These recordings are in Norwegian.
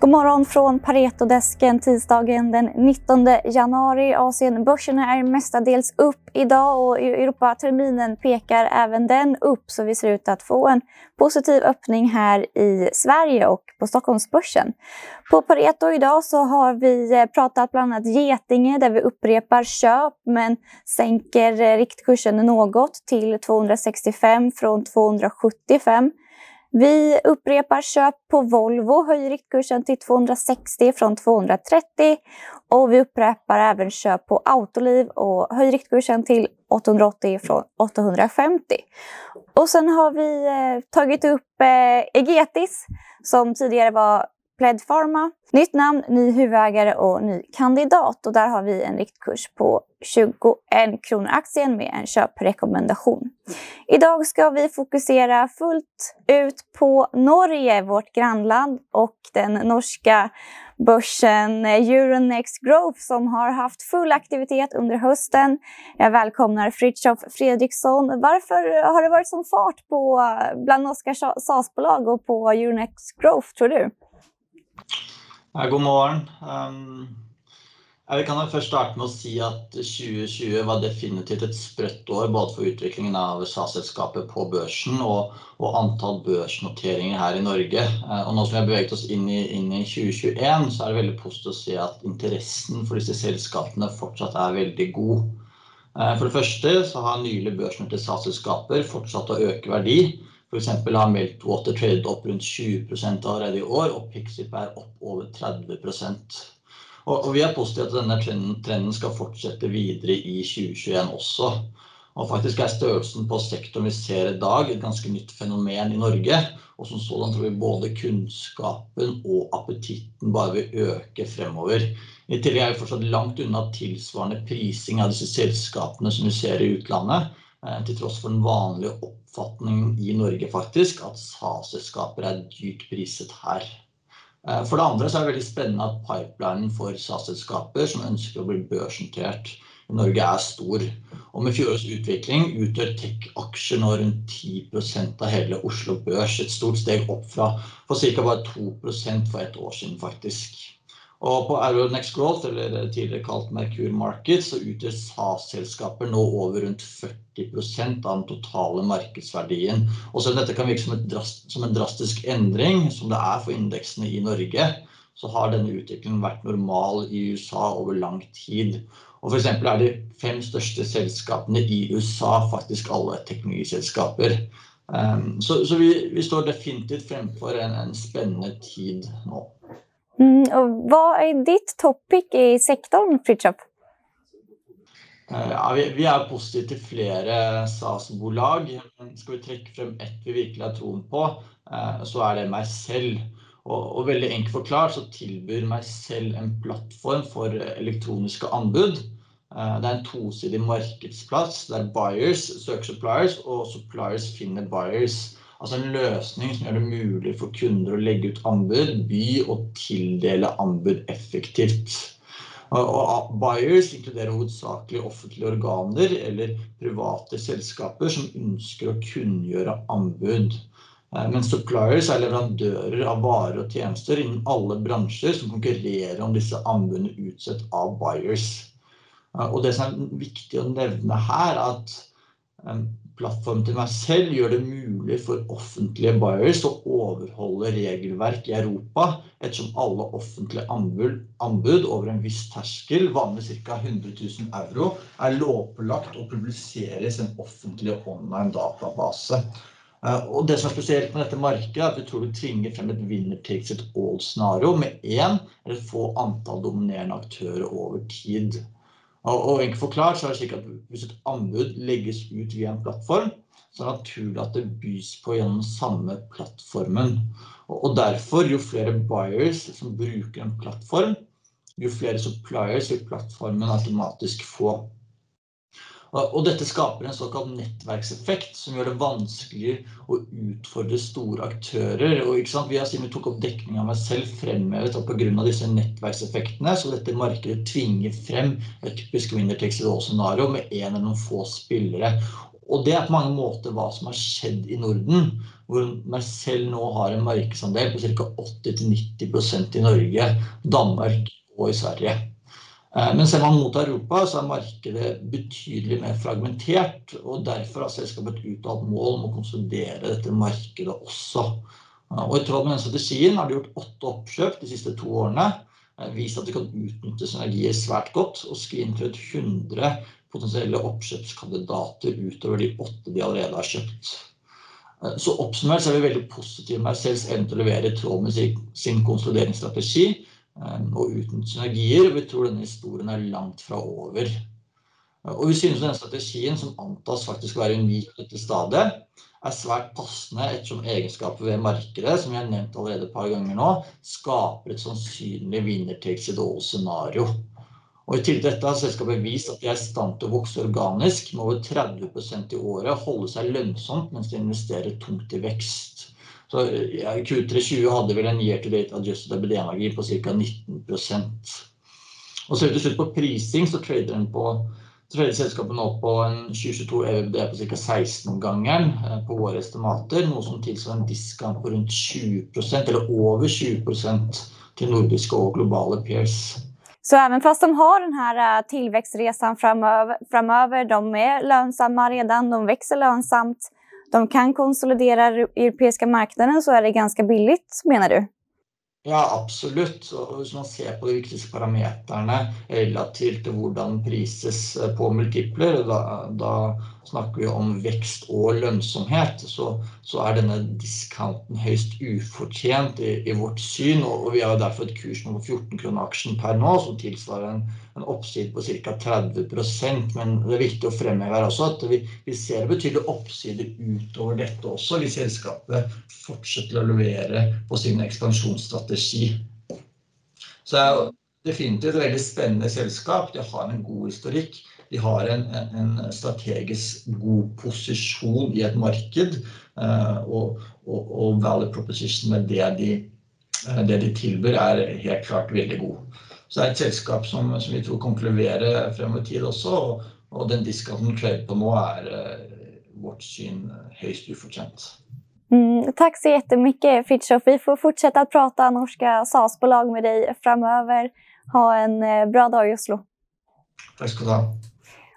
God morgon från Paretodesken tisdagen den 19 januari. Asienbörserna är mestadels upp idag och Europaterminen pekar även den upp så vi ser ut att få en positiv öppning här i Sverige och på Stockholmsbörsen. På Pareto idag så har vi pratat bland annat Getinge där vi upprepar köp men sänker riktkursen något till 265 från 275. Vi upprepar köp på Volvo, höjer riktkursen till 260 från 230 och vi upprepar även köp på Autoliv och höjer riktkursen till 880 från 850. Och sen har vi eh, tagit upp eh, Egetis som tidigare var Pled Pharma. Nytt namn, ny huvudägare och ny kandidat. Och där har vi en riktkurs på 21 kronor aktien med en köprekommendation. Idag ska vi fokusera fullt ut på Norge, vårt grannland och den norska börsen Euronext Growth som har haft full aktivitet under hösten. Jag välkomnar Fritjof Fredriksson. Varför har det varit sån fart på bland norska SAS-bolag och på Euronext Growth tror du? God morgen. Vi kan først starte med å si at 2020 var definitivt et sprøtt år både for utviklingen av SAS-selskapet på børsen og antall børsnoteringer her i Norge. Nå som vi har beveget oss inn i 2021, så er det veldig positivt å se at interessen for disse selskapene fortsatt er veldig god. For det første så har nylig børsnoterte SAS-selskaper fortsatt å øke verdi. Eksempel har Meltwater tradet opp rundt 20% allerede i år, og Pixip er opp over 30%. Vi er positive til at denne trenden skal fortsette videre i 2021 også. Og Faktisk er størrelsen på sektoren vi ser i dag et ganske nytt fenomen i Norge, og som sådan tror vi både kunnskapen og appetitten bare vil øke fremover. I tillegg er vi fortsatt langt unna tilsvarende prising av disse selskapene som vi ser i utlandet, til tross for den vanlige oppfatningen i Norge faktisk at SAS-selskaper er dyrt priset her. For det andre så er det veldig spennende at pipelinen for SAS-selskaper som ønsker å bli børsnotert i Norge er stor. Med fjorårets utvikling utgjør tech-aksjer nå rundt 10% av hele Oslo Børs. Et stort steg opp fra for ca. bare 2% for et år siden faktisk. På Euronex Growth, eller tidligere kalt Merkur Markets, så utgjør SAS-selskaper nå over rundt 40% av den totale markedsverdien. Og Selv om dette kan virke som en drastisk endring, som det er for indeksene i Norge, så har denne utviklingen vært normal i USA over lang tid. For eksempel er de fem største selskapene i USA faktisk alle teknologiselskaper. Vi står definitivt fremfor en spennende tid nå. Vad är ditt topic i sektorn, Fritjof? Ja, vi er positive til flere SAS-bolag. Skal vi trekke frem et vi virkelig har troen på, så er det meg selv. Veldig enkelt forklart så tilbyr meg selv en plattform for elektroniske anbud. Det er en tosidig markedsplass der buyers søker suppliers og suppliers finner buyers. Altså en løsning som gjør det mulig for kunder å legge ut anbud, by og tildele anbud effektivt. Buyers inkluderer hovedsakelig offentlige organer eller private selskaper som ønsker å kunngjøre anbud. Mens suppliers er leverandører av varer og tjenester innen alle bransjer som konkurrerer om disse anbudene utsatt av buyers. Det som er viktig å nevne her er at plattformen til meg selv gjør det mulig for offentlige buyers å overholde regelverk i Europa, ettersom alle offentlige anbud over en viss terskel, vanligvis cirka 100,000 euro, er lovpålagt å publiseres i en offentlig online database. Og Det som er spesielt med dette markedet er at vi tror det tvinger frem et winner takes it all scenario med én eller få antall dominerende aktører over tid. Og Enkelt forklart så er det slik at hvis et anbud legges ut via en plattform, så er det naturlig at det bys på gjennom samme plattformen. Og Derfor jo flere buyers som bruker en plattform, jo flere suppliers vil plattformen automatisk få. Og Dette skaper en såkalt nettverkseffekt som gjør det vanskelig å utfordre store aktører. Ikke sant, vi har siden vi tok opp dekning av selv, fremhevet at av disse nettverkseffektene, så dette markedet tvinger frem et typisk winner takes it all scenario med en eller noen få spillere. Og det er på mange måter hva som har skjedd i Norden, hvor Mercell nå har en markedsandel på ca. 80-90% i Norge, Danmark og i Sverige. Eh, men ser man mot Europa, så er markedet betydelig mer fragmentert. og Derfor har selskapet et uttalt mål om å konsolidere dette markedet også. Eh, og I tråd med den strategien har de gjort åtte oppkjøp de siste to årene. Eh, vist at de kan utnytte synergier svært godt og screenet 100 potensielle oppkjøpskandidater utover de åtte de allerede har kjøpt. Eh, så oppsummert så er vi veldig positive med Mercells evne til å levere i tråd med sin konsolideringsstrategi eh, og uten synergier. Vi tror denne historien er langt fra over. Eh, og vi synes denne strategien, som antas faktisk å være unik på dette stadiet, er svært passende ettersom egenskaper ved markedet, som vi har nevnt allerede et par ganger nå, skaper et sannsynlig winner takes it all-scenario. Og I tillegg til dette har selskapet vist at de er i stand til å vokse organisk med over 30 i året, holde seg lønnsomt mens de investerer tungt i vekst. Så ja, Q320 hadde vel en year to date adjusted EBITDA-margin på ca. 19 Og Ser vi til slutt på prising, så trader den på trader selskapet nå på en 2022 EVD på ca. 16-gangeren eh, på våre estimater, noe som tilsvarer en discount på rundt 20% eller over 20% til nordiske og globale peers. Så även fast de har den här äh, tillväxtresan framöver, framöver de är lönsamma redan, de växer lönsamt, de kan konsolidera europeiska marknaden så är det ganska billigt menar du? Ja, absolutt. Og hvis man ser på de viktigste parameterne relativt til hvordan prises eh, på multipler, da, da snakker vi om vekst og lønnsomhet, så, så er denne discounten høyst ufortjent i, i vårt syn. Og, og, vi har derfor et kurs på 14 kroner aksjen per nå, som tilsvarer en, en oppside på ca. 30% Men det er viktig å fremheve her også at vi, vi ser betydelig oppside utover dette også, hvis selskapet fortsetter å levere på sin ekspansjonsstrategi. Så definitivt et veldig spennende selskap. De har en god historikk de har en, en, strategisk god posisjon i et marked. Eh, og, og, og value proposition med det de, eh, det de tilbyr, er helt klart veldig god. Så det er et selskap som, som vi tror kommer til å levere fremover tid også. Og, og den discounten trader på nå er eh, vårt syn høyst ufortjent. Mm, tack så jättemycket Fritiof. Vi får fortsätta att prata norska SAS-bolag med dig framöver. Ha en bra dag i Oslo. Takk skal du ha.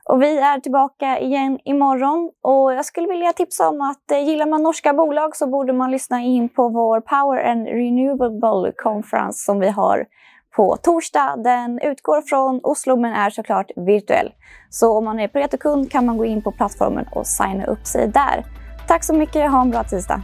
Och vi är tillbaka igen imorgon. Och jag skulle vilja tipsa om att eh, gillar man norska bolag så borde man lyssna in på vår Power and Renewable Conference som vi har på torsdag. Den utgår från Oslo men är såklart virtuell. Så om man är Pareto-kund kan man gå in på plattformen och signa upp sig där. Tack så mycket, ha en bra tisdag!